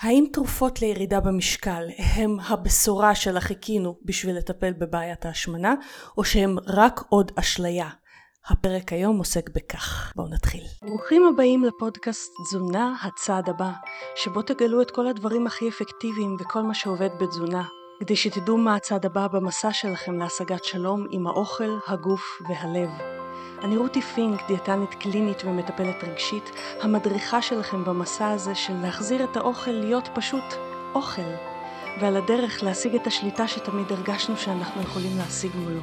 האם תרופות לירידה במשקל הם הבשורה שלה חיכינו בשביל לטפל בבעיית ההשמנה, או שהם רק עוד אשליה? הפרק היום עוסק בכך. בואו נתחיל. ברוכים הבאים לפודקאסט תזונה הצעד הבא, שבו תגלו את כל הדברים הכי אפקטיביים וכל מה שעובד בתזונה, כדי שתדעו מה הצעד הבא במסע שלכם להשגת שלום עם האוכל, הגוף והלב. אני רותי פינק, דיאטנית קלינית ומטפלת רגשית, המדריכה שלכם במסע הזה של להחזיר את האוכל להיות פשוט אוכל, ועל הדרך להשיג את השליטה שתמיד הרגשנו שאנחנו יכולים להשיג מולו.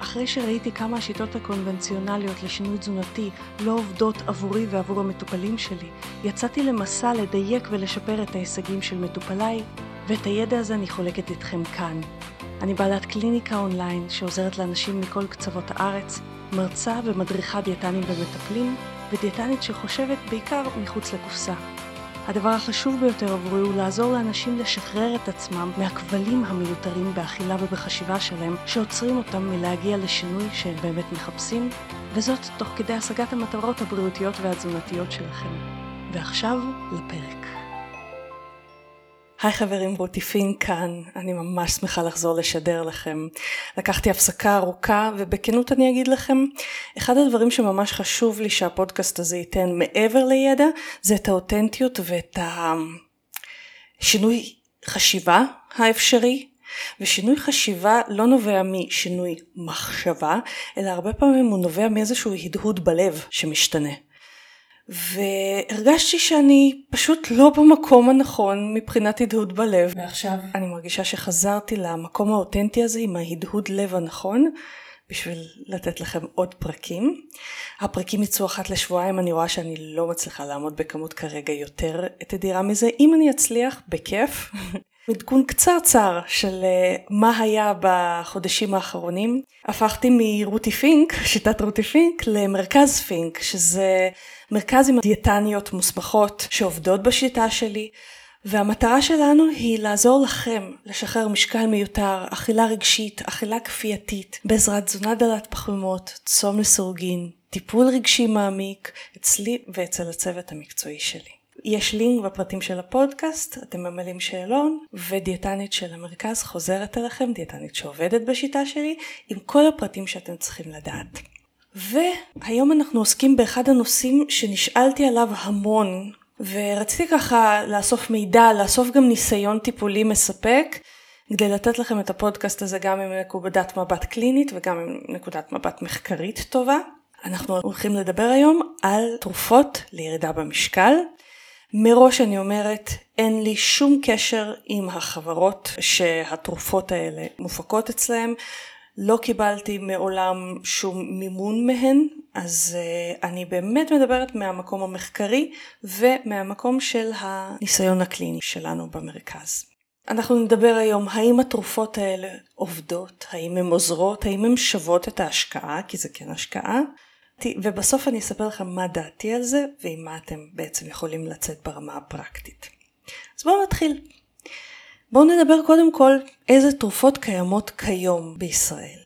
אחרי שראיתי כמה השיטות הקונבנציונליות לשינוי תזונתי לא עובדות עבורי ועבור המטופלים שלי, יצאתי למסע לדייק ולשפר את ההישגים של מטופליי, ואת הידע הזה אני חולקת איתכם כאן. אני בעלת קליניקה אונליין שעוזרת לאנשים מכל קצוות הארץ מרצה ומדריכה דיאטנים ומטפלים, ודיאטנית שחושבת בעיקר מחוץ לקופסה. הדבר החשוב ביותר עבורי הוא לעזור לאנשים לשחרר את עצמם מהכבלים המיותרים באכילה ובחשיבה שלהם, שעוצרים אותם מלהגיע לשינוי שהם באמת מחפשים, וזאת תוך כדי השגת המטרות הבריאותיות והתזונתיות שלכם. ועכשיו לפרק. היי חברים, רותי כאן, אני ממש שמחה לחזור לשדר לכם. לקחתי הפסקה ארוכה ובכנות אני אגיד לכם, אחד הדברים שממש חשוב לי שהפודקאסט הזה ייתן מעבר לידע, זה את האותנטיות ואת השינוי חשיבה האפשרי. ושינוי חשיבה לא נובע משינוי מחשבה, אלא הרבה פעמים הוא נובע מאיזשהו הדהוד בלב שמשתנה. והרגשתי שאני פשוט לא במקום הנכון מבחינת הדהוד בלב. ועכשיו אני מרגישה שחזרתי למקום האותנטי הזה עם ההדהוד לב הנכון. בשביל לתת לכם עוד פרקים. הפרקים יצאו אחת לשבועיים, אני רואה שאני לא מצליחה לעמוד בכמות כרגע יותר תדירה מזה. אם אני אצליח, בכיף. עדכון קצרצר של uh, מה היה בחודשים האחרונים. הפכתי מרותי פינק, שיטת רותי פינק, למרכז פינק, שזה מרכז עם דיאטניות מוסמכות שעובדות בשיטה שלי. והמטרה שלנו היא לעזור לכם לשחרר משקל מיותר, אכילה רגשית, אכילה כפייתית, בעזרת תזונה דלת פחמימות, צום לסורגין, טיפול רגשי מעמיק, אצלי ואצל הצוות המקצועי שלי. יש לינק בפרטים של הפודקאסט, אתם ממלאים שאלון, ודיאטנית של המרכז חוזרת אליכם, דיאטנית שעובדת בשיטה שלי, עם כל הפרטים שאתם צריכים לדעת. והיום אנחנו עוסקים באחד הנושאים שנשאלתי עליו המון, ורציתי ככה לאסוף מידע, לאסוף גם ניסיון טיפולי מספק, כדי לתת לכם את הפודקאסט הזה גם עם נקודת מבט קלינית וגם עם נקודת מבט מחקרית טובה. אנחנו הולכים לדבר היום על תרופות לירידה במשקל. מראש אני אומרת, אין לי שום קשר עם החברות שהתרופות האלה מופקות אצלהם. לא קיבלתי מעולם שום מימון מהן, אז uh, אני באמת מדברת מהמקום המחקרי ומהמקום של הניסיון הקליני שלנו במרכז. אנחנו נדבר היום האם התרופות האלה עובדות, האם הן עוזרות, האם הן שוות את ההשקעה, כי זה כן השקעה, ובסוף אני אספר לכם מה דעתי על זה ועם מה אתם בעצם יכולים לצאת ברמה הפרקטית. אז בואו נתחיל. בואו נדבר קודם כל איזה תרופות קיימות כיום בישראל.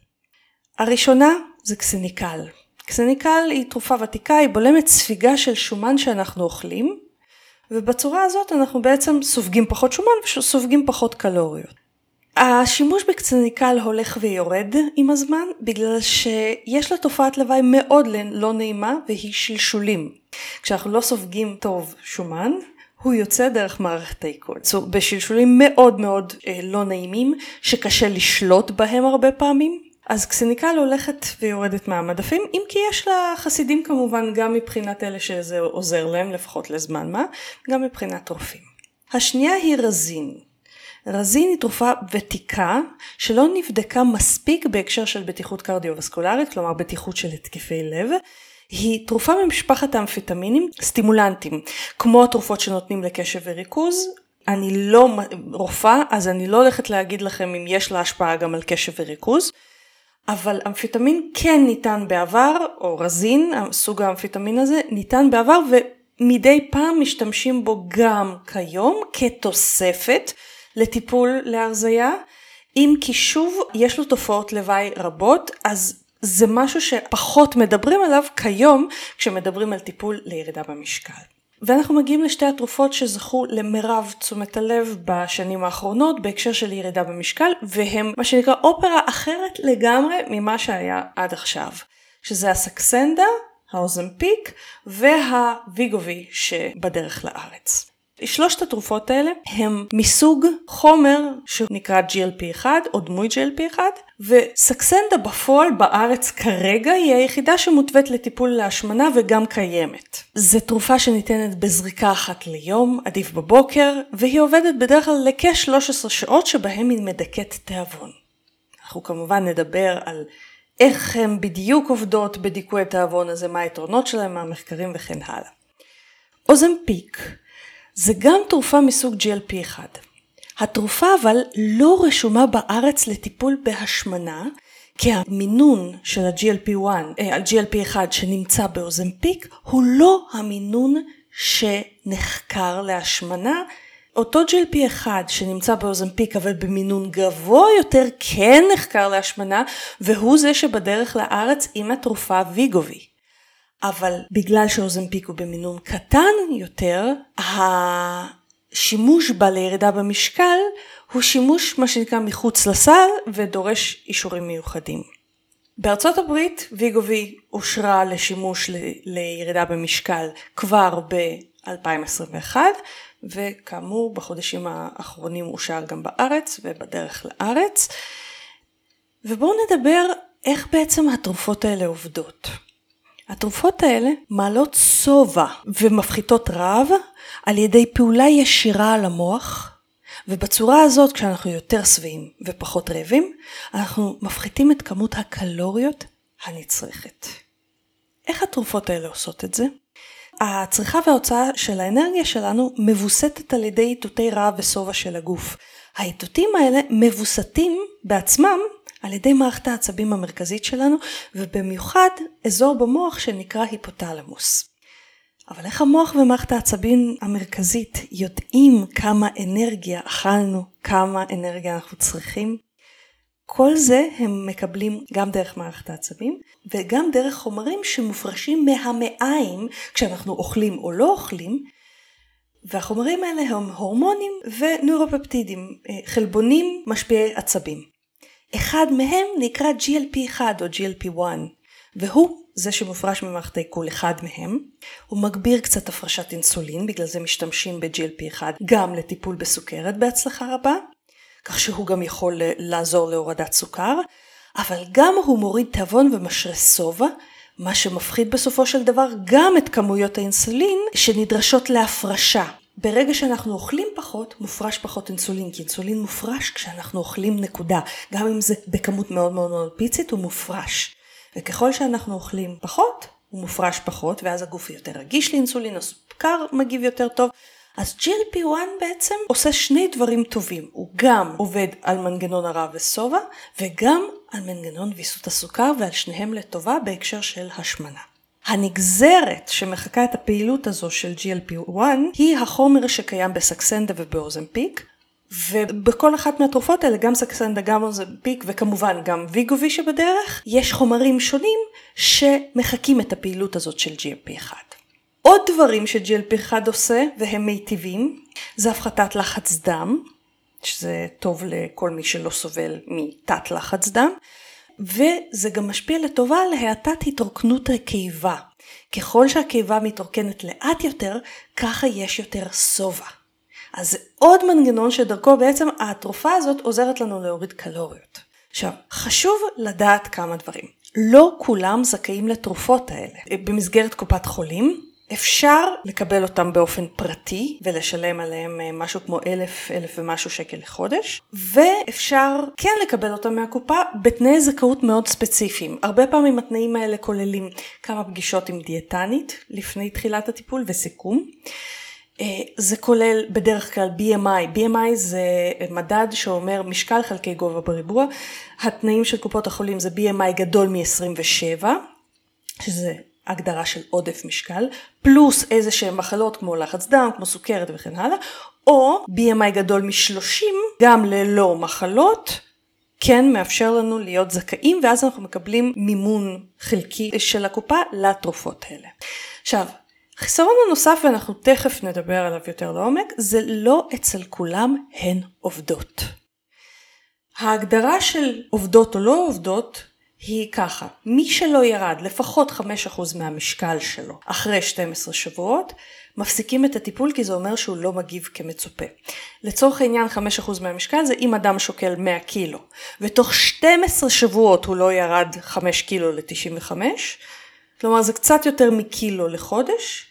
הראשונה זה קסניקל. קסניקל היא תרופה ותיקה, היא בולמת ספיגה של שומן שאנחנו אוכלים, ובצורה הזאת אנחנו בעצם סופגים פחות שומן וסופגים פחות קלוריות. השימוש בקסניקל הולך ויורד עם הזמן בגלל שיש לה תופעת לוואי מאוד לא נעימה והיא שלשולים. כשאנחנו לא סופגים טוב שומן, הוא יוצא דרך מערכת העיכול. בשלשולים מאוד מאוד אה, לא נעימים שקשה לשלוט בהם הרבה פעמים. אז קסניקל הולכת ויורדת מהמדפים, אם כי יש לה חסידים כמובן גם מבחינת אלה שזה עוזר להם לפחות לזמן מה, גם מבחינת רופאים. השנייה היא רזין. רזין היא תרופה ותיקה שלא נבדקה מספיק בהקשר של בטיחות קרדיו-וסקולרית, כלומר בטיחות של התקפי לב. היא תרופה ממשפחת האמפטמינים, סטימולנטים, כמו התרופות שנותנים לקשב וריכוז. אני לא רופאה, אז אני לא הולכת להגיד לכם אם יש לה השפעה גם על קשב וריכוז. אבל אמפטמין כן ניתן בעבר, או רזין, סוג האמפטמין הזה, ניתן בעבר ומדי פעם משתמשים בו גם כיום כתוספת לטיפול להרזייה. אם כי שוב יש לו תופעות לוואי רבות, אז זה משהו שפחות מדברים עליו כיום כשמדברים על טיפול לירידה במשקל. ואנחנו מגיעים לשתי התרופות שזכו למרב תשומת הלב בשנים האחרונות בהקשר של ירידה במשקל, והם מה שנקרא אופרה אחרת לגמרי ממה שהיה עד עכשיו, שזה הסקסנדה, האוזמפיק והוויגובי שבדרך לארץ. שלושת התרופות האלה הם מסוג חומר שנקרא GLP-1 או דמוי GLP-1 וסקסנדה בפועל בארץ כרגע היא היחידה שמותווית לטיפול להשמנה וגם קיימת. זו תרופה שניתנת בזריקה אחת ליום, עדיף בבוקר, והיא עובדת בדרך כלל לכ-13 שעות שבהם היא מדכאת תיאבון. אנחנו כמובן נדבר על איך הן בדיוק עובדות בדיכוי התיאבון הזה, מה היתרונות שלהם, מה המחקרים וכן הלאה. אוזמפיק זה גם תרופה מסוג GLP-1. התרופה אבל לא רשומה בארץ לטיפול בהשמנה, כי המינון של ה-GLP-1, אה, GLP-1 שנמצא באוזמפיק הוא לא המינון שנחקר להשמנה. אותו GLP-1 שנמצא באוזמפיק אבל במינון גבוה יותר כן נחקר להשמנה והוא זה שבדרך לארץ עם התרופה ויגובי. אבל בגלל שאוזמפיק הוא במינון קטן יותר, השימוש בה לירידה במשקל הוא שימוש מה שנקרא מחוץ לסל ודורש אישורים מיוחדים. בארצות הברית ויגובי אושרה לשימוש ל- לירידה במשקל כבר ב-2021 וכאמור בחודשים האחרונים אושר גם בארץ ובדרך לארץ. ובואו נדבר איך בעצם התרופות האלה עובדות. התרופות האלה מעלות שובע ומפחיתות רעב על ידי פעולה ישירה על המוח, ובצורה הזאת כשאנחנו יותר שבעים ופחות רעבים, אנחנו מפחיתים את כמות הקלוריות הנצרכת. איך התרופות האלה עושות את זה? הצריכה וההוצאה של האנרגיה שלנו מבוסתת על ידי איתותי רעב ושובע של הגוף. האיתותים האלה מבוסתים בעצמם על ידי מערכת העצבים המרכזית שלנו, ובמיוחד אזור במוח שנקרא היפותלמוס. אבל איך המוח ומערכת העצבים המרכזית יודעים כמה אנרגיה אכלנו, כמה אנרגיה אנחנו צריכים? כל זה הם מקבלים גם דרך מערכת העצבים וגם דרך חומרים שמופרשים מהמעיים כשאנחנו אוכלים או לא אוכלים והחומרים האלה הם הורמונים ונוירופפטידים, אה, חלבונים משפיעי עצבים. אחד מהם נקרא GLP-1 או GLP-1 והוא זה שמופרש ממערכת העיכול אחד מהם, הוא מגביר קצת הפרשת אינסולין, בגלל זה משתמשים ב-GLP-1 גם לטיפול בסוכרת בהצלחה רבה, כך שהוא גם יכול לעזור להורדת סוכר, אבל גם הוא מוריד תיאבון ומשרה שובע, מה שמפחית בסופו של דבר גם את כמויות האינסולין שנדרשות להפרשה. ברגע שאנחנו אוכלים פחות, מופרש פחות אינסולין, כי אינסולין מופרש כשאנחנו אוכלים נקודה. גם אם זה בכמות מאוד מאוד מאוד פיצית, הוא מופרש. וככל שאנחנו אוכלים פחות, הוא מופרש פחות, ואז הגוף יותר רגיש לאינסולין, הסוכר מגיב יותר טוב. אז GLP-1 בעצם עושה שני דברים טובים, הוא גם עובד על מנגנון הרעב ושובע, וגם על מנגנון ויסות הסוכר, ועל שניהם לטובה בהקשר של השמנה. הנגזרת שמחקה את הפעילות הזו של GLP-1 היא החומר שקיים בסקסנדה ובאוזמפיק, ובכל אחת מהתרופות האלה, גם סקסנדה, גם אוזמפיק וכמובן גם ויגובי שבדרך, יש חומרים שונים שמחקים את הפעילות הזאת של GLP-1. עוד דברים ש-GLP-1 עושה והם מיטיבים, זה הפחתת לחץ דם, שזה טוב לכל מי שלא סובל מתת לחץ דם, וזה גם משפיע לטובה על האטת התרוקנות הקיבה. ככל שהקיבה מתרוקנת לאט יותר, ככה יש יותר שובע. אז זה עוד מנגנון שדרכו בעצם התרופה הזאת עוזרת לנו להוריד קלוריות. עכשיו, חשוב לדעת כמה דברים. לא כולם זכאים לתרופות האלה. במסגרת קופת חולים, אפשר לקבל אותם באופן פרטי ולשלם עליהם אה, משהו כמו אלף, אלף ומשהו שקל לחודש, ואפשר כן לקבל אותם מהקופה בתנאי זכאות מאוד ספציפיים. הרבה פעמים התנאים האלה כוללים כמה פגישות עם דיאטנית לפני תחילת הטיפול וסיכום. אה, זה כולל בדרך כלל BMI, BMI זה מדד שאומר משקל חלקי גובה בריבוע, התנאים של קופות החולים זה BMI גדול מ-27, שזה הגדרה של עודף משקל, פלוס איזה שהן מחלות כמו לחץ דם, כמו סוכרת וכן הלאה, או BMI גדול מ-30, גם ללא מחלות, כן מאפשר לנו להיות זכאים, ואז אנחנו מקבלים מימון חלקי של הקופה לתרופות האלה. עכשיו, החיסרון הנוסף, ואנחנו תכף נדבר עליו יותר לעומק, זה לא אצל כולם הן עובדות. ההגדרה של עובדות או לא עובדות היא ככה, מי שלא ירד לפחות 5% מהמשקל שלו אחרי 12 שבועות, מפסיקים את הטיפול כי זה אומר שהוא לא מגיב כמצופה. לצורך העניין 5% מהמשקל זה אם אדם שוקל 100 קילו, ותוך 12 שבועות הוא לא ירד 5 קילו ל-95, כלומר זה קצת יותר מקילו לחודש,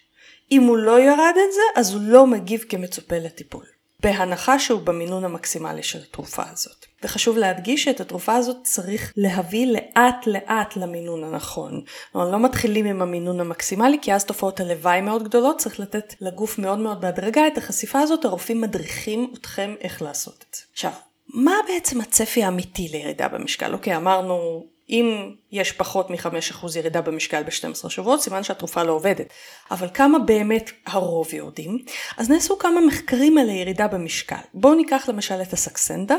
אם הוא לא ירד את זה, אז הוא לא מגיב כמצופה לטיפול. בהנחה שהוא במינון המקסימלי של התרופה הזאת. וחשוב להדגיש שאת התרופה הזאת צריך להביא לאט לאט למינון הנכון. כלומר, לא מתחילים עם המינון המקסימלי, כי אז תופעות הלוואי מאוד גדולות, צריך לתת לגוף מאוד מאוד בהדרגה את החשיפה הזאת, הרופאים מדריכים אתכם איך לעשות את זה. עכשיו, מה בעצם הצפי האמיתי לירידה במשקל? אוקיי, אמרנו אם יש פחות מ-5% ירידה במשקל ב-12 שבועות, סימן שהתרופה לא עובדת. אבל כמה באמת הרוב יורדים? אז נעשו כמה מחקרים על הירידה במשקל. בואו ניקח למשל את הסקסנדה.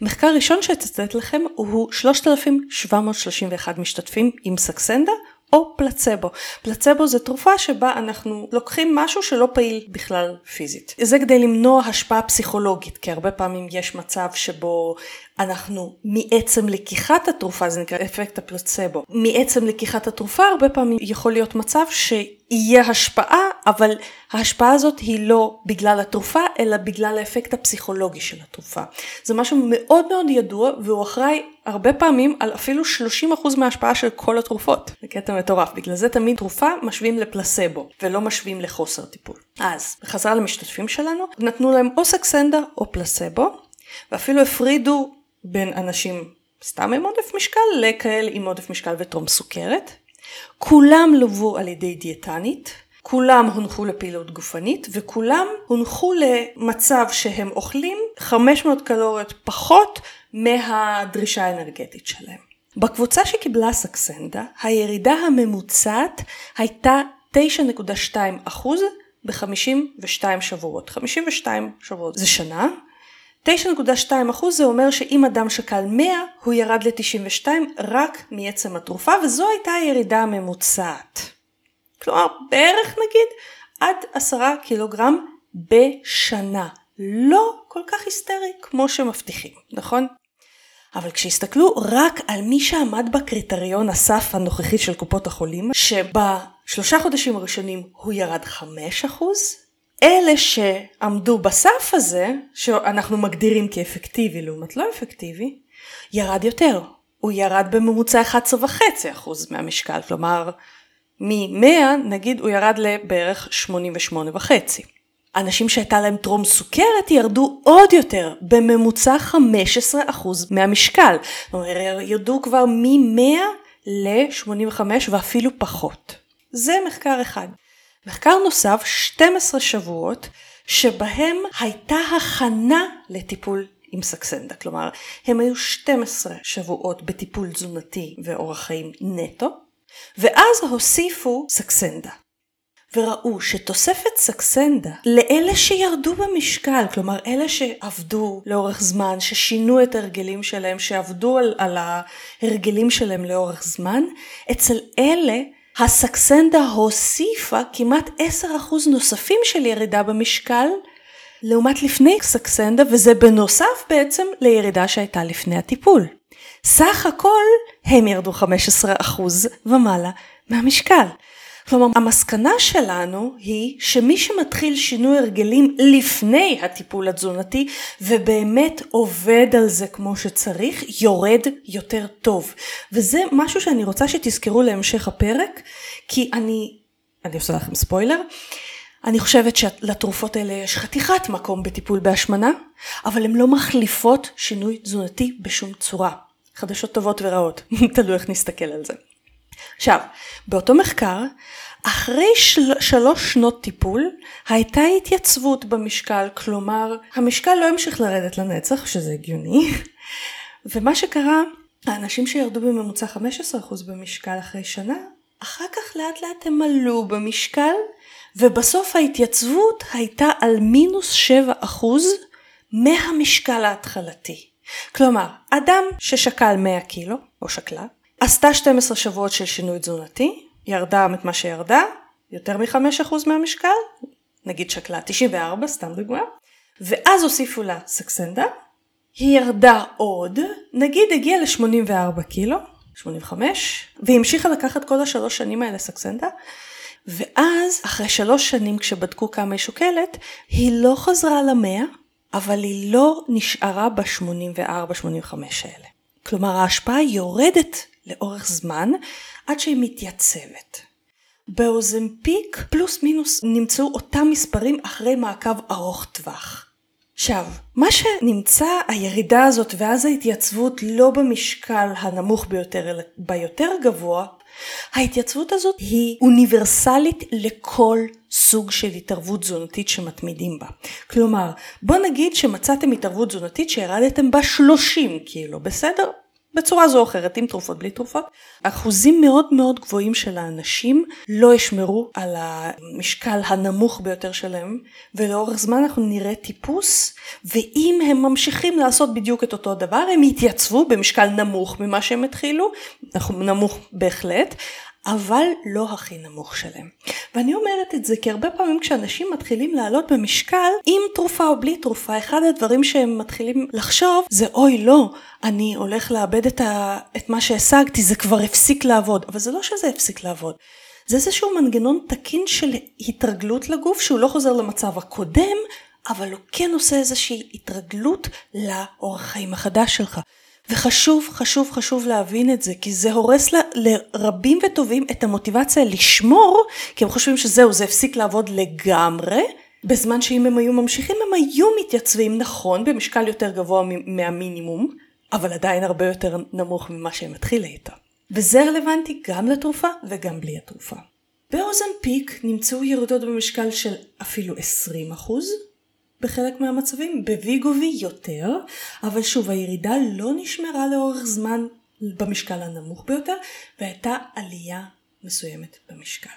מחקר ראשון שאצטט לכם הוא 3,731 משתתפים עם סקסנדה או פלצבו. פלצבו זה תרופה שבה אנחנו לוקחים משהו שלא פעיל בכלל פיזית. זה כדי למנוע השפעה פסיכולוגית, כי הרבה פעמים יש מצב שבו אנחנו מעצם לקיחת התרופה, זה נקרא אפקט הפלצבו, מעצם לקיחת התרופה הרבה פעמים יכול להיות מצב שיהיה השפעה, אבל ההשפעה הזאת היא לא בגלל התרופה, אלא בגלל האפקט הפסיכולוגי של התרופה. זה משהו מאוד מאוד ידוע, והוא אחראי הרבה פעמים על אפילו 30% מההשפעה של כל התרופות. זה קטע מטורף, בגלל זה תמיד תרופה משווים לפלסבו, ולא משווים לחוסר טיפול. אז, בחזרה למשתתפים שלנו, נתנו להם או סקסנדה או פלסבו, ואפילו הפרידו בין אנשים סתם עם עודף משקל לכאלה עם עודף משקל וטרום סוכרת. כולם לוו על ידי דיאטנית, כולם הונחו לפעילות גופנית וכולם הונחו למצב שהם אוכלים 500 קלוריות פחות מהדרישה האנרגטית שלהם. בקבוצה שקיבלה סקסנדה, הירידה הממוצעת הייתה 9.2 ב-52 שבועות. 52 שבועות זה שנה, 9.2% זה אומר שאם אדם שקל 100, הוא ירד ל-92 רק מעצם התרופה, וזו הייתה הירידה הממוצעת. כלומר, בערך נגיד עד 10 קילוגרם בשנה. לא כל כך היסטרי כמו שמבטיחים, נכון? אבל כשהסתכלו רק על מי שעמד בקריטריון הסף הנוכחי של קופות החולים, שבשלושה חודשים הראשונים הוא ירד 5%, אלה שעמדו בסף הזה, שאנחנו מגדירים כאפקטיבי לעומת לא אפקטיבי, ירד יותר. הוא ירד בממוצע 11.5% מהמשקל, כלומר מ-100 נגיד הוא ירד לבערך 88.5. אנשים שהייתה להם טרום סוכרת ירדו עוד יותר, בממוצע 15% מהמשקל. אומרת, ירדו כבר מ-100 ל-85 ואפילו פחות. זה מחקר אחד. מחקר נוסף, 12 שבועות, שבהם הייתה הכנה לטיפול עם סקסנדה. כלומר, הם היו 12 שבועות בטיפול תזונתי ואורח חיים נטו, ואז הוסיפו סקסנדה. וראו שתוספת סקסנדה לאלה שירדו במשקל, כלומר אלה שעבדו לאורך זמן, ששינו את ההרגלים שלהם, שעבדו על, על ההרגלים שלהם לאורך זמן, אצל אלה הסקסנדה הוסיפה כמעט 10% נוספים של ירידה במשקל לעומת לפני סקסנדה וזה בנוסף בעצם לירידה שהייתה לפני הטיפול. סך הכל הם ירדו 15% ומעלה מהמשקל. כלומר, המסקנה שלנו היא שמי שמתחיל שינוי הרגלים לפני הטיפול התזונתי ובאמת עובד על זה כמו שצריך, יורד יותר טוב. וזה משהו שאני רוצה שתזכרו להמשך הפרק, כי אני, אני עושה לכם ספוילר, אני חושבת שלתרופות האלה יש חתיכת מקום בטיפול בהשמנה, אבל הן לא מחליפות שינוי תזונתי בשום צורה. חדשות טובות ורעות, תלוי איך נסתכל על זה. עכשיו, באותו מחקר, אחרי של... שלוש שנות טיפול, הייתה התייצבות במשקל, כלומר, המשקל לא המשיך לרדת לנצח, שזה הגיוני, ומה שקרה, האנשים שירדו בממוצע 15% במשקל אחרי שנה, אחר כך לאט לאט הם עלו במשקל, ובסוף ההתייצבות הייתה על מינוס 7% מהמשקל ההתחלתי. כלומר, אדם ששקל 100 קילו, או שקלה, עשתה 12 שבועות של שינוי תזונתי, ירדה את מה שירדה, יותר מ-5% מהמשקל, נגיד שקלה 94, סתם דוגמה, ואז הוסיפו לה סקסנדה, היא ירדה עוד, נגיד הגיעה ל-84 קילו, 85, והיא המשיכה לקחת כל השלוש שנים האלה סקסנדה, ואז אחרי שלוש שנים כשבדקו כמה היא שוקלת, היא לא חזרה למאה, אבל היא לא נשארה ב-84-85 האלה. כלומר ההשפעה יורדת לאורך זמן עד שהיא מתייצבת. באוזמפיק פלוס מינוס נמצאו אותם מספרים אחרי מעקב ארוך טווח. עכשיו, מה שנמצא הירידה הזאת ואז ההתייצבות לא במשקל הנמוך ביותר אלא ביותר גבוה, ההתייצבות הזאת היא אוניברסלית לכל סוג של התערבות תזונתית שמתמידים בה. כלומר, בוא נגיד שמצאתם התערבות תזונתית שירדתם בה 30 קילו, בסדר? בצורה זו או אחרת, עם תרופות, בלי תרופות. אחוזים מאוד מאוד גבוהים של האנשים לא ישמרו על המשקל הנמוך ביותר שלהם, ולאורך זמן אנחנו נראה טיפוס, ואם הם ממשיכים לעשות בדיוק את אותו דבר, הם יתייצבו במשקל נמוך ממה שהם התחילו, נמוך בהחלט, אבל לא הכי נמוך שלהם. ואני אומרת את זה כי הרבה פעמים כשאנשים מתחילים לעלות במשקל, עם תרופה או בלי תרופה, אחד הדברים שהם מתחילים לחשוב זה אוי לא, אני הולך לאבד את, ה... את מה שהשגתי, זה כבר הפסיק לעבוד. אבל זה לא שזה הפסיק לעבוד. זה איזשהו מנגנון תקין של התרגלות לגוף שהוא לא חוזר למצב הקודם, אבל הוא כן עושה איזושהי התרגלות לאורח חיים החדש שלך. וחשוב, חשוב, חשוב להבין את זה, כי זה הורס ל, לרבים וטובים את המוטיבציה לשמור, כי הם חושבים שזהו, זה הפסיק לעבוד לגמרי, בזמן שאם הם היו ממשיכים, הם היו מתייצבים נכון במשקל יותר גבוה מהמינימום, אבל עדיין הרבה יותר נמוך ממה שהם התחילו איתו. וזה רלוונטי גם לתרופה וגם בלי התרופה. באוזנפיק נמצאו ירידות במשקל של אפילו 20 אחוז, בחלק מהמצבים, בוויגובי יותר, אבל שוב הירידה לא נשמרה לאורך זמן במשקל הנמוך ביותר, והייתה עלייה מסוימת במשקל.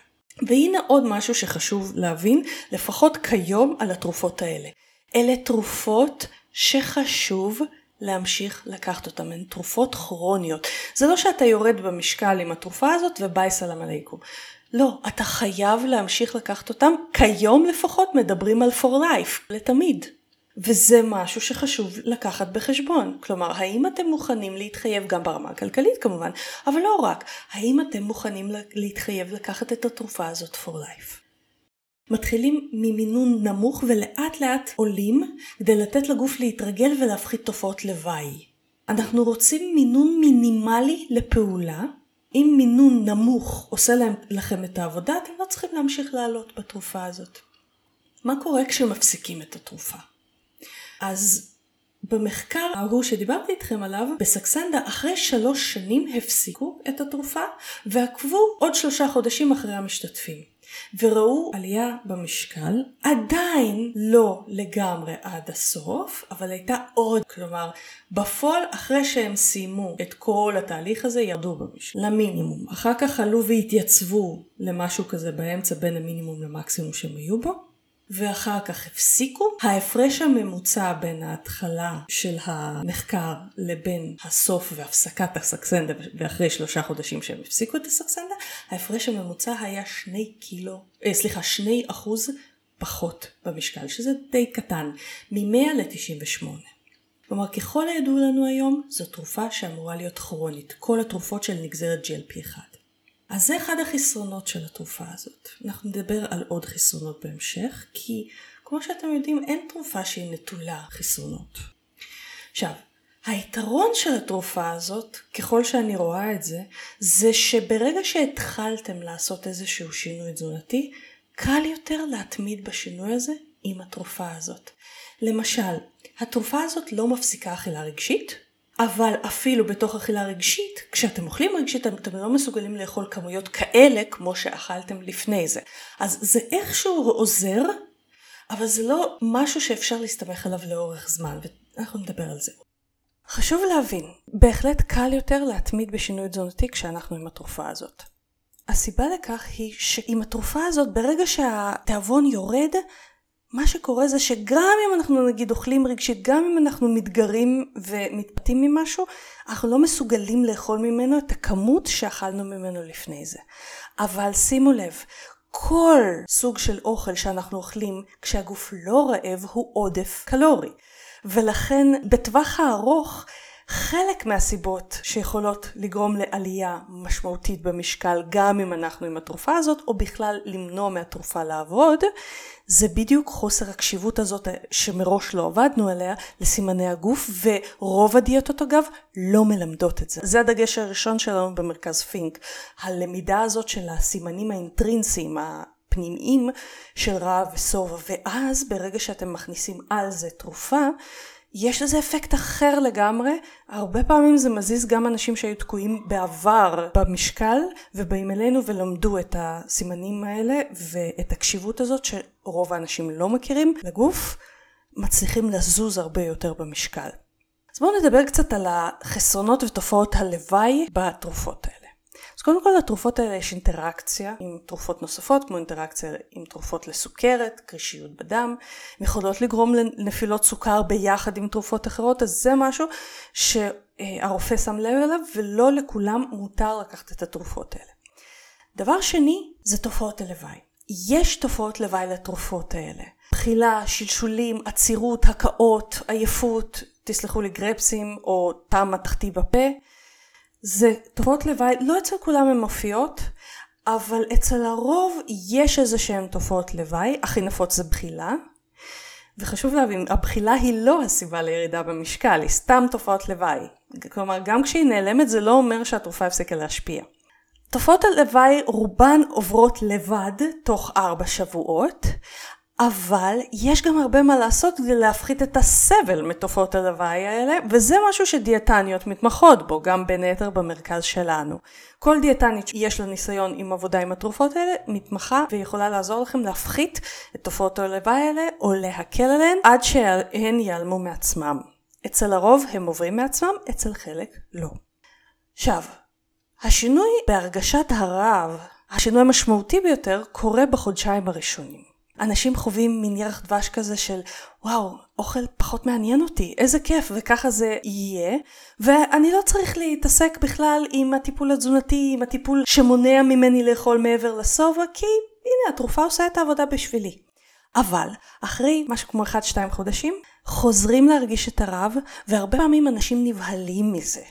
והנה עוד משהו שחשוב להבין, לפחות כיום על התרופות האלה. אלה תרופות שחשוב להמשיך לקחת אותן, הן תרופות כרוניות. זה לא שאתה יורד במשקל עם התרופה הזאת וביי סלאם עליכום. לא, אתה חייב להמשיך לקחת אותם, כיום לפחות מדברים על for life, לתמיד. וזה משהו שחשוב לקחת בחשבון. כלומר, האם אתם מוכנים להתחייב גם ברמה הכלכלית כמובן, אבל לא רק, האם אתם מוכנים להתחייב לקחת את התרופה הזאת for life? מתחילים ממינון נמוך ולאט לאט עולים כדי לתת לגוף להתרגל ולהפחית תופעות לוואי. אנחנו רוצים מינון מינימלי לפעולה אם מינון נמוך עושה להם, לכם את העבודה, אתם לא צריכים להמשיך לעלות בתרופה הזאת. מה קורה כשמפסיקים את התרופה? אז במחקר ההוא שדיברתי איתכם עליו, בסקסנדה אחרי שלוש שנים הפסיקו את התרופה ועקבו עוד שלושה חודשים אחרי המשתתפים. וראו עלייה במשקל, עדיין לא לגמרי עד הסוף, אבל הייתה עוד, כלומר, בפועל אחרי שהם סיימו את כל התהליך הזה ירדו במשקל, למינימום. אחר כך עלו והתייצבו למשהו כזה באמצע בין המינימום למקסימום שהם היו בו, ואחר כך הפסיקו. ההפרש הממוצע בין ההתחלה של המחקר לבין הסוף והפסקת הסקסנדה ואחרי שלושה חודשים שהם הפסיקו את הסקסנדה, ההפרש הממוצע היה שני קילו, אה, סליחה, שני אחוז פחות במשקל, שזה די קטן, מ-100 ל-98. כלומר, ככל הידוע לנו היום, זו תרופה שאמורה להיות כרונית, כל התרופות של נגזרת GLP-1. אז זה אחד החסרונות של התרופה הזאת. אנחנו נדבר על עוד חסרונות בהמשך, כי כמו שאתם יודעים, אין תרופה שהיא נטולה חסרונות. עכשיו, היתרון של התרופה הזאת, ככל שאני רואה את זה, זה שברגע שהתחלתם לעשות איזשהו שינוי תזונתי, קל יותר להתמיד בשינוי הזה עם התרופה הזאת. למשל, התרופה הזאת לא מפסיקה אכילה רגשית, אבל אפילו בתוך אכילה רגשית, כשאתם אוכלים רגשית אתם לא מסוגלים לאכול כמויות כאלה כמו שאכלתם לפני זה. אז זה איכשהו עוזר, אבל זה לא משהו שאפשר להסתמך עליו לאורך זמן, ואנחנו נדבר על זה. חשוב להבין, בהחלט קל יותר להתמיד בשינוי תזונתי כשאנחנו עם התרופה הזאת. הסיבה לכך היא שעם התרופה הזאת, ברגע שהתיאבון יורד, מה שקורה זה שגם אם אנחנו נגיד אוכלים רגשית, גם אם אנחנו מתגרים ומתפתים ממשהו, אנחנו לא מסוגלים לאכול ממנו את הכמות שאכלנו ממנו לפני זה. אבל שימו לב, כל סוג של אוכל שאנחנו אוכלים כשהגוף לא רעב הוא עודף קלורי. ולכן בטווח הארוך חלק מהסיבות שיכולות לגרום לעלייה משמעותית במשקל גם אם אנחנו עם התרופה הזאת או בכלל למנוע מהתרופה לעבוד זה בדיוק חוסר הקשיבות הזאת שמראש לא עבדנו עליה לסימני הגוף ורוב הדיאטות אגב לא מלמדות את זה. זה הדגש הראשון שלנו במרכז פינק. הלמידה הזאת של הסימנים האינטרינסיים הפנימיים של רעב ושובע ואז ברגע שאתם מכניסים על זה תרופה יש לזה אפקט אחר לגמרי, הרבה פעמים זה מזיז גם אנשים שהיו תקועים בעבר במשקל ובאים אלינו ולמדו את הסימנים האלה ואת הקשיבות הזאת שרוב האנשים לא מכירים לגוף, מצליחים לזוז הרבה יותר במשקל. אז בואו נדבר קצת על החסרונות ותופעות הלוואי בתרופות האלה. אז קודם כל לתרופות האלה יש אינטראקציה עם תרופות נוספות, כמו אינטראקציה עם תרופות לסוכרת, קרישיות בדם, הן יכולות לגרום לנפילות סוכר ביחד עם תרופות אחרות, אז זה משהו שהרופא שם לב אליו, ולא לכולם מותר לקחת את התרופות האלה. דבר שני, זה תופעות הלוואי. יש תופעות לוואי לתרופות האלה. בחילה, שלשולים, עצירות, הקאות, עייפות, תסלחו לי גרפסים או טעם מתכתי בפה. זה תופעות לוואי, לא אצל כולם הן מופיעות, אבל אצל הרוב יש איזה שהן תופעות לוואי, הכי נפוץ זה בחילה. וחשוב להבין, הבחילה היא לא הסיבה לירידה במשקל, היא סתם תופעות לוואי. כלומר, גם כשהיא נעלמת זה לא אומר שהתרופה הפסיקה להשפיע. תופעות הלוואי רובן עוברות לבד תוך ארבע שבועות, אבל יש גם הרבה מה לעשות כדי להפחית את הסבל מתופעות הלוואי האלה, וזה משהו שדיאטניות מתמחות בו, גם בין היתר במרכז שלנו. כל דיאטנית שיש לה ניסיון עם עבודה עם התרופות האלה, מתמחה ויכולה לעזור לכם להפחית את תופעות הלוואי האלה, או להקל עליהן, עד שהן ייעלמו מעצמם. אצל הרוב הם עוברים מעצמם, אצל חלק לא. עכשיו, השינוי בהרגשת הרעב, השינוי המשמעותי ביותר, קורה בחודשיים הראשונים. אנשים חווים מין ירח דבש כזה של וואו, אוכל פחות מעניין אותי, איזה כיף, וככה זה יהיה. ואני לא צריך להתעסק בכלל עם הטיפול התזונתי, עם הטיפול שמונע ממני לאכול מעבר לשובע, כי הנה התרופה עושה את העבודה בשבילי. אבל אחרי משהו כמו 1-2 חודשים, חוזרים להרגיש את הרעב, והרבה פעמים אנשים נבהלים מזה.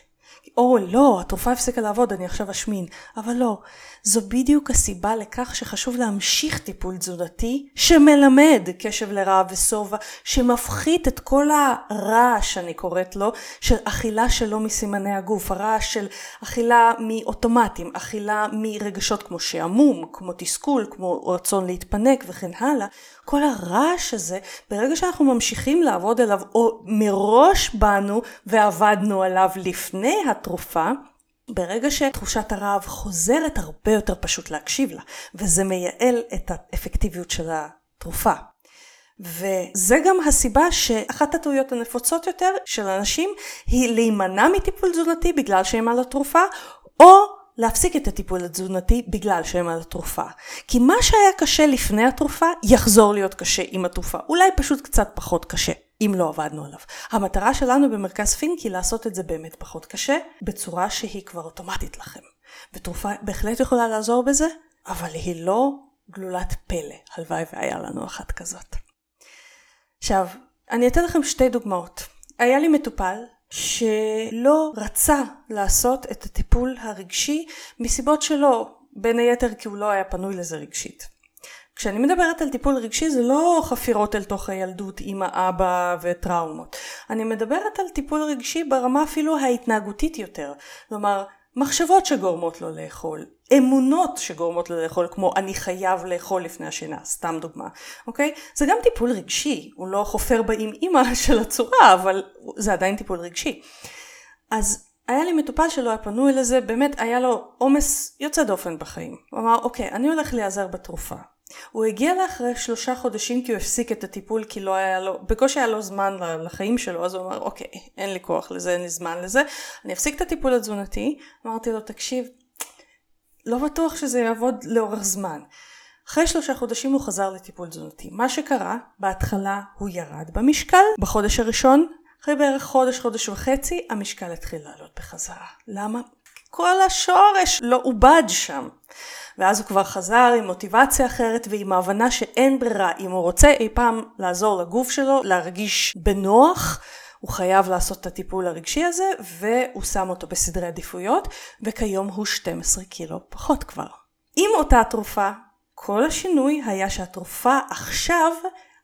או לא, התרופה הפסיקה לעבוד, אני עכשיו אשמין. אבל לא, זו בדיוק הסיבה לכך שחשוב להמשיך טיפול תזונתי שמלמד קשב לרעב ושובע, שמפחית את כל הרעש, אני קוראת לו, של אכילה שלא מסימני הגוף, הרעש של אכילה מאוטומטים, אכילה מרגשות כמו שעמום, כמו תסכול, כמו רצון להתפנק וכן הלאה. כל הרעש הזה, ברגע שאנחנו ממשיכים לעבוד עליו, או מראש באנו ועבדנו עליו לפני התרופה, ברגע שתחושת הרעב חוזרת, הרבה יותר פשוט להקשיב לה, וזה מייעל את האפקטיביות של התרופה. וזה גם הסיבה שאחת הטעויות הנפוצות יותר של אנשים היא להימנע מטיפול תזונתי בגלל שהם על התרופה, או להפסיק את הטיפול התזונתי בגלל שהם על התרופה. כי מה שהיה קשה לפני התרופה יחזור להיות קשה עם התרופה. אולי פשוט קצת פחות קשה. אם לא עבדנו עליו. המטרה שלנו במרכז פינק היא לעשות את זה באמת פחות קשה, בצורה שהיא כבר אוטומטית לכם. ותרופה בהחלט יכולה לעזור בזה, אבל היא לא גלולת פלא. הלוואי והיה לנו אחת כזאת. עכשיו, אני אתן לכם שתי דוגמאות. היה לי מטופל שלא רצה לעשות את הטיפול הרגשי מסיבות שלא, בין היתר כי הוא לא היה פנוי לזה רגשית. כשאני מדברת על טיפול רגשי זה לא חפירות אל תוך הילדות עם האבא וטראומות. אני מדברת על טיפול רגשי ברמה אפילו ההתנהגותית יותר. כלומר, מחשבות שגורמות לו לאכול, אמונות שגורמות לו לאכול, כמו אני חייב לאכול לפני השינה, סתם דוגמה, אוקיי? זה גם טיפול רגשי, הוא לא חופר באם אימא של הצורה, אבל זה עדיין טיפול רגשי. אז היה לי מטופל שלא היה פנוי לזה, באמת היה לו עומס יוצא דופן בחיים. הוא אמר, אוקיי, אני הולך להיעזר בתרופה. הוא הגיע לאחרי שלושה חודשים כי הוא הפסיק את הטיפול כי לא היה לו, בקושי היה לו זמן לחיים שלו, אז הוא אמר, אוקיי, אין לי כוח לזה, אין לי זמן לזה, אני אפסיק את הטיפול התזונתי. אמרתי לו, תקשיב, לא בטוח שזה יעבוד לאורך זמן. אחרי שלושה חודשים הוא חזר לטיפול תזונתי. מה שקרה, בהתחלה הוא ירד במשקל, בחודש הראשון, אחרי בערך חודש, חודש וחצי, המשקל התחיל לעלות בחזרה. למה? כל השורש לא עובד שם. ואז הוא כבר חזר עם מוטיבציה אחרת ועם ההבנה שאין ברירה. אם הוא רוצה אי פעם לעזור לגוף שלו להרגיש בנוח, הוא חייב לעשות את הטיפול הרגשי הזה, והוא שם אותו בסדרי עדיפויות, וכיום הוא 12 קילו פחות כבר. עם אותה תרופה, כל השינוי היה שהתרופה עכשיו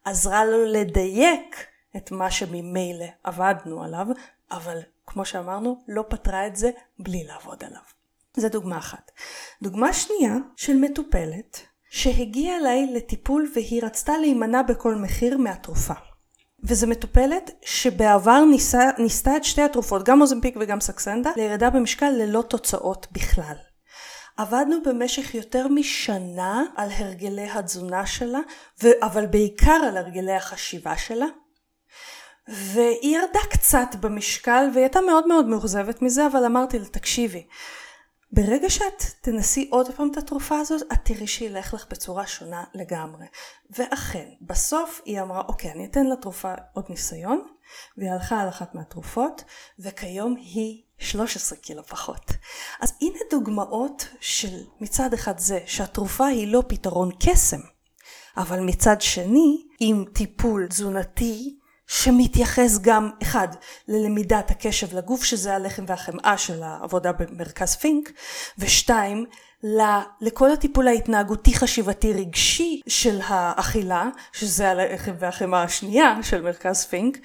עזרה לו לדייק את מה שממילא עבדנו עליו, אבל כמו שאמרנו, לא פתרה את זה בלי לעבוד עליו. זו דוגמה אחת. דוגמה שנייה של מטופלת שהגיעה אליי לטיפול והיא רצתה להימנע בכל מחיר מהתרופה. וזו מטופלת שבעבר ניסה, ניסתה את שתי התרופות, גם אוזנפיק וגם סקסנדה, לירידה במשקל ללא תוצאות בכלל. עבדנו במשך יותר משנה על הרגלי התזונה שלה, אבל בעיקר על הרגלי החשיבה שלה. והיא ירדה קצת במשקל והיא הייתה מאוד מאוד מאוכזבת מזה, אבל אמרתי לה, תקשיבי, ברגע שאת תנסי עוד פעם את התרופה הזאת, את תראי שילך לך בצורה שונה לגמרי. ואכן, בסוף היא אמרה, אוקיי, אני אתן לתרופה עוד ניסיון, והיא הלכה על אחת מהתרופות, וכיום היא 13 קילו פחות. אז הנה דוגמאות של מצד אחד זה שהתרופה היא לא פתרון קסם, אבל מצד שני, עם טיפול תזונתי שמתייחס גם, אחד, ללמידת הקשב לגוף, שזה הלחם והחמאה של העבודה במרכז פינק, ושתיים, לכל הטיפול ההתנהגותי חשיבתי רגשי של האכילה, שזה הלחם והחמאה השנייה של מרכז פינק,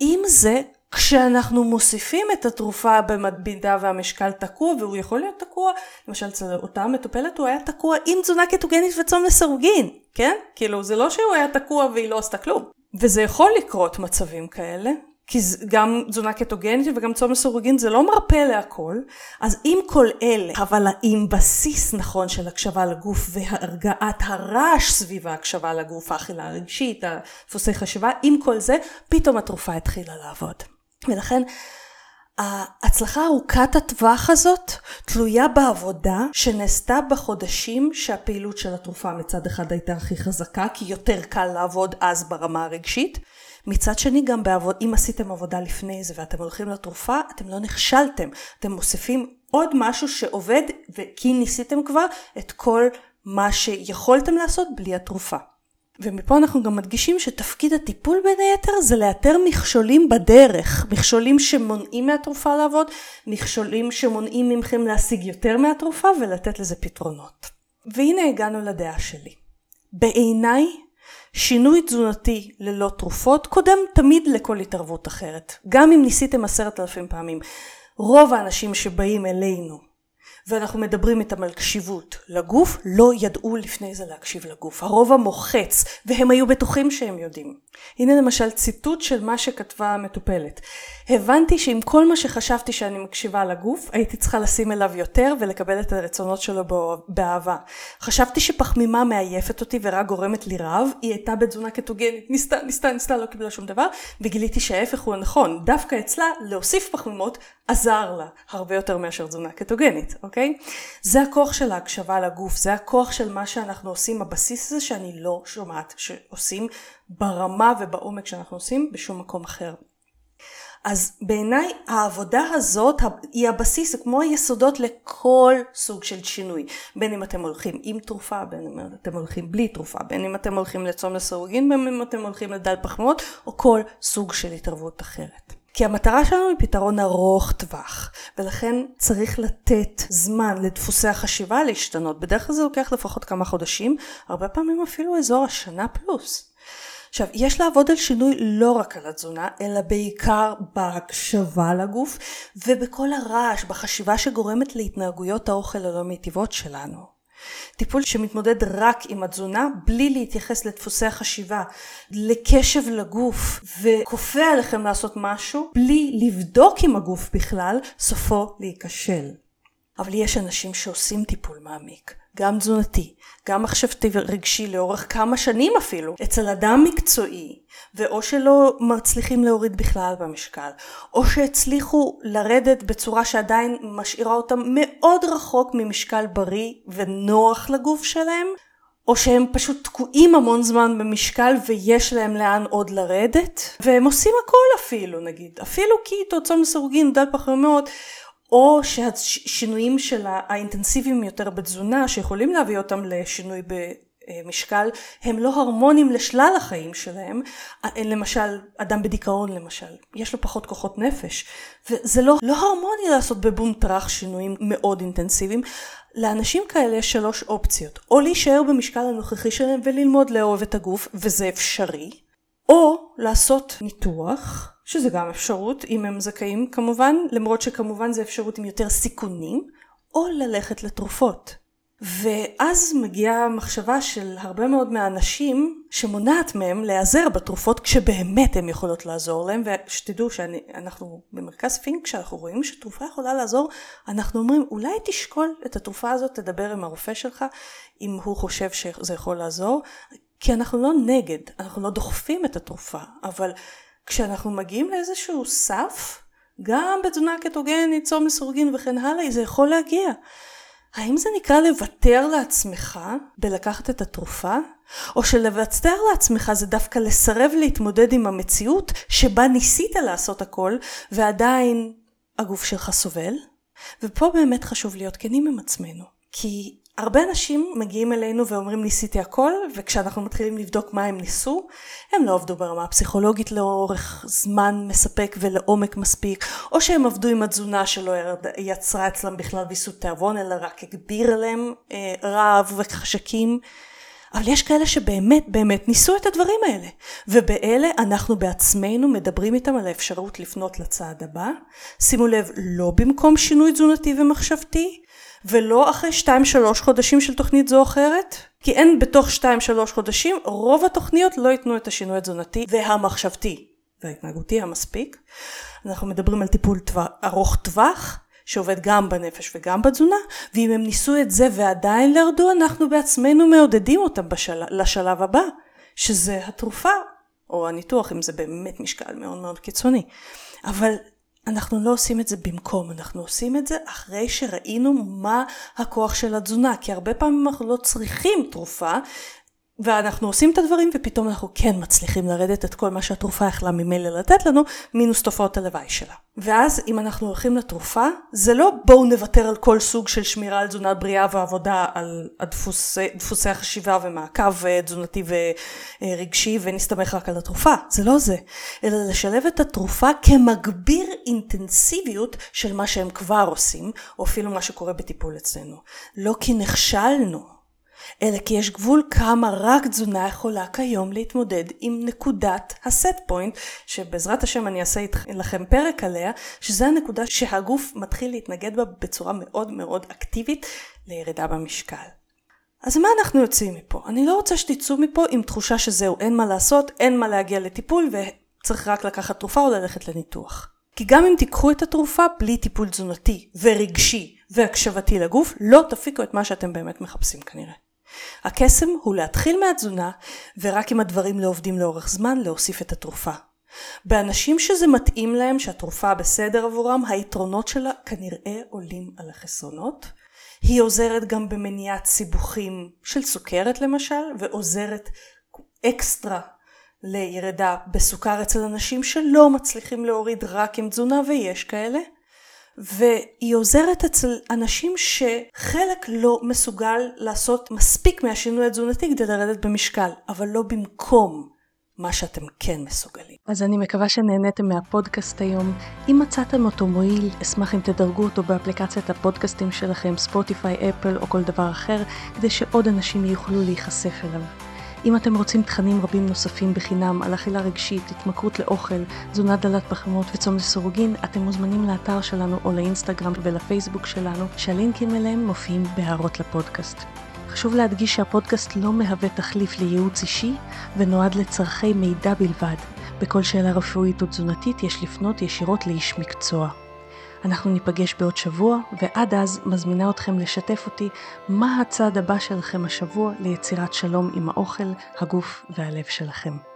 עם זה כשאנחנו מוסיפים את התרופה במדבידה והמשקל תקוע, והוא יכול להיות תקוע, למשל אצל אותה מטופלת הוא היה תקוע עם תזונה קטוגנית וצום לסירוגין, כן? כאילו זה לא שהוא היה תקוע והיא לא עשתה כלום. וזה יכול לקרות מצבים כאלה, כי גם תזונה קטוגנית וגם צום לסירוגין זה לא מרפא להכל, אז עם כל אלה, אבל עם בסיס נכון של הקשבה לגוף והרגעת הרעש סביב ההקשבה לגוף, האכילה הרגשית, הדפוסי חשיבה, עם כל זה, פתאום התרופה התחילה לעבוד. ולכן ההצלחה ארוכת הטווח הזאת תלויה בעבודה שנעשתה בחודשים שהפעילות של התרופה מצד אחד הייתה הכי חזקה כי יותר קל לעבוד אז ברמה הרגשית מצד שני גם בעבוד, אם עשיתם עבודה לפני זה ואתם הולכים לתרופה אתם לא נכשלתם אתם מוסיפים עוד משהו שעובד כי ניסיתם כבר את כל מה שיכולתם לעשות בלי התרופה. ומפה אנחנו גם מדגישים שתפקיד הטיפול בין היתר זה לאתר מכשולים בדרך, מכשולים שמונעים מהתרופה לעבוד, מכשולים שמונעים מכם להשיג יותר מהתרופה ולתת לזה פתרונות. והנה הגענו לדעה שלי. בעיניי שינוי תזונתי ללא תרופות קודם תמיד לכל התערבות אחרת, גם אם ניסיתם עשרת אלפים פעמים. רוב האנשים שבאים אלינו ואנחנו מדברים איתם על קשיבות לגוף, לא ידעו לפני זה להקשיב לגוף. הרוב המוחץ, והם היו בטוחים שהם יודעים. הנה למשל ציטוט של מה שכתבה המטופלת. הבנתי שעם כל מה שחשבתי שאני מקשיבה לגוף, הייתי צריכה לשים אליו יותר ולקבל את הרצונות שלו באהבה. חשבתי שפחמימה מעייפת אותי ורק גורמת לי רעב, היא הייתה בתזונה קטוגנית, ניסתה, ניסתה, ניסתה, לא קיבלה שום דבר, וגיליתי שההפך הוא הנכון. דווקא אצלה להוסיף פחמימות עזר לה הרבה יותר מאשר תזונה קטוגנית, אוקיי? זה הכוח של ההקשבה לגוף, זה הכוח של מה שאנחנו עושים, הבסיס הזה שאני לא שומעת שעושים ברמה ובעומק שאנחנו עושים בשום מקום אחר. אז בעיניי העבודה הזאת היא הבסיס, זה כמו היסודות לכל סוג של שינוי. בין אם אתם הולכים עם תרופה, בין אם אתם הולכים בלי תרופה, בין אם אתם הולכים לצום לסירוגין, בין אם אתם הולכים לדל פחמות, או כל סוג של התערבות אחרת. כי המטרה שלנו היא פתרון ארוך טווח, ולכן צריך לתת זמן לדפוסי החשיבה להשתנות. בדרך כלל זה לוקח לפחות כמה חודשים, הרבה פעמים אפילו אזור השנה פלוס. עכשיו, יש לעבוד על שינוי לא רק על התזונה, אלא בעיקר בהקשבה לגוף ובכל הרעש, בחשיבה שגורמת להתנהגויות האוכל הלא מיטיבות שלנו. טיפול שמתמודד רק עם התזונה בלי להתייחס לדפוסי החשיבה, לקשב לגוף וכופה עליכם לעשות משהו בלי לבדוק עם הגוף בכלל, סופו להיכשל. אבל יש אנשים שעושים טיפול מעמיק, גם תזונתי, גם מחשבתי ורגשי לאורך כמה שנים אפילו, אצל אדם מקצועי, ואו שלא מצליחים להוריד בכלל במשקל, או שהצליחו לרדת בצורה שעדיין משאירה אותם מאוד רחוק ממשקל בריא ונוח לגוף שלהם, או שהם פשוט תקועים המון זמן במשקל ויש להם לאן עוד לרדת, והם עושים הכל אפילו נגיד, אפילו קיטו, צום לסירוגין, דל פחמימות, או שהשינויים של האינטנסיביים יותר בתזונה שיכולים להביא אותם לשינוי במשקל הם לא הרמונים לשלל החיים שלהם. למשל אדם בדיכאון למשל יש לו פחות כוחות נפש. וזה לא, לא הרמוני לעשות בבום טראח שינויים מאוד אינטנסיביים. לאנשים כאלה יש שלוש אופציות. או להישאר במשקל הנוכחי שלהם וללמוד לאהוב את הגוף וזה אפשרי או לעשות ניתוח שזה גם אפשרות אם הם זכאים כמובן, למרות שכמובן זה אפשרות עם יותר סיכונים, או ללכת לתרופות. ואז מגיעה המחשבה של הרבה מאוד מהאנשים שמונעת מהם להיעזר בתרופות כשבאמת הן יכולות לעזור להם ושתדעו שאנחנו במרכז פינק כשאנחנו רואים שתרופה יכולה לעזור אנחנו אומרים אולי תשקול את התרופה הזאת תדבר עם הרופא שלך אם הוא חושב שזה יכול לעזור כי אנחנו לא נגד אנחנו לא דוחפים את התרופה אבל כשאנחנו מגיעים לאיזשהו סף, גם בתזונה קטוגנית, צום מסורגין וכן הלאה, זה יכול להגיע. האם זה נקרא לוותר לעצמך בלקחת את התרופה? או שלוותר לעצמך זה דווקא לסרב להתמודד עם המציאות שבה ניסית לעשות הכל ועדיין הגוף שלך סובל? ופה באמת חשוב להיות כנים עם עצמנו. כי הרבה אנשים מגיעים אלינו ואומרים ניסיתי הכל וכשאנחנו מתחילים לבדוק מה הם ניסו הם לא עבדו ברמה הפסיכולוגית לאורך זמן מספק ולעומק מספיק או שהם עבדו עם התזונה שלא יצרה אצלם בכלל ויסות תיאבון אלא רק הגביר להם אה, רעב וחשקים. אבל יש כאלה שבאמת באמת ניסו את הדברים האלה ובאלה אנחנו בעצמנו מדברים איתם על האפשרות לפנות לצעד הבא. שימו לב לא במקום שינוי תזונתי ומחשבתי ולא אחרי 2-3 חודשים של תוכנית זו או אחרת? כי אין בתוך 2-3 חודשים, רוב התוכניות לא ייתנו את השינוי התזונתי והמחשבתי וההתנהגותי המספיק. אנחנו מדברים על טיפול טווח, ארוך טווח, שעובד גם בנפש וגם בתזונה, ואם הם ניסו את זה ועדיין לא ירדו, אנחנו בעצמנו מעודדים אותם בשל... לשלב הבא, שזה התרופה, או הניתוח, אם זה באמת משקל מאוד מאוד קיצוני. אבל אנחנו לא עושים את זה במקום, אנחנו עושים את זה אחרי שראינו מה הכוח של התזונה, כי הרבה פעמים אנחנו לא צריכים תרופה, ואנחנו עושים את הדברים ופתאום אנחנו כן מצליחים לרדת את כל מה שהתרופה יכלה ממילא לתת לנו, מינוס תופעות הלוואי שלה. ואז אם אנחנו הולכים לתרופה, זה לא בואו נוותר על כל סוג של שמירה על תזונה בריאה ועבודה על הדפוסי, דפוסי החשיבה ומעקב אה, תזונתי ורגשי ונסתמך רק על התרופה, זה לא זה, אלא לשלב את התרופה כמגביר אינטנסיביות של מה שהם כבר עושים, או אפילו מה שקורה בטיפול אצלנו. לא כי נכשלנו. אלא כי יש גבול כמה רק תזונה יכולה כיום להתמודד עם נקודת הסט פוינט, שבעזרת השם אני אעשה לכם פרק עליה, שזה הנקודה שהגוף מתחיל להתנגד בה בצורה מאוד מאוד אקטיבית לירידה במשקל. אז מה אנחנו יוצאים מפה? אני לא רוצה שתצאו מפה עם תחושה שזהו, אין מה לעשות, אין מה להגיע לטיפול וצריך רק לקחת תרופה או ללכת לניתוח. כי גם אם תיקחו את התרופה בלי טיפול תזונתי ורגשי והקשבתי לגוף, לא תפיקו את מה שאתם באמת מחפשים כנראה. הקסם הוא להתחיל מהתזונה, ורק אם הדברים לא עובדים לאורך זמן, להוסיף את התרופה. באנשים שזה מתאים להם, שהתרופה בסדר עבורם, היתרונות שלה כנראה עולים על החסרונות. היא עוזרת גם במניעת סיבוכים של סוכרת למשל, ועוזרת אקסטרה לירידה בסוכר אצל אנשים שלא מצליחים להוריד רק עם תזונה, ויש כאלה. והיא עוזרת אצל אנשים שחלק לא מסוגל לעשות מספיק מהשינוי התזונתי כדי לרדת במשקל, אבל לא במקום מה שאתם כן מסוגלים. אז אני מקווה שנהניתם מהפודקאסט היום. אם מצאתם אותו מועיל, אשמח אם תדרגו אותו באפליקציית הפודקאסטים שלכם, ספוטיפיי, אפל או כל דבר אחר, כדי שעוד אנשים יוכלו להיחשף אליו. אם אתם רוצים תכנים רבים נוספים בחינם על אכילה רגשית, התמכרות לאוכל, תזונה דלת פחמות וצום לסירוגין, אתם מוזמנים לאתר שלנו או לאינסטגרם ולפייסבוק שלנו, שהלינקים אליהם מופיעים בהערות לפודקאסט. חשוב להדגיש שהפודקאסט לא מהווה תחליף לייעוץ אישי ונועד לצורכי מידע בלבד. בכל שאלה רפואית או תזונתית יש לפנות ישירות לאיש מקצוע. אנחנו ניפגש בעוד שבוע, ועד אז מזמינה אתכם לשתף אותי מה הצעד הבא שלכם השבוע ליצירת שלום עם האוכל, הגוף והלב שלכם.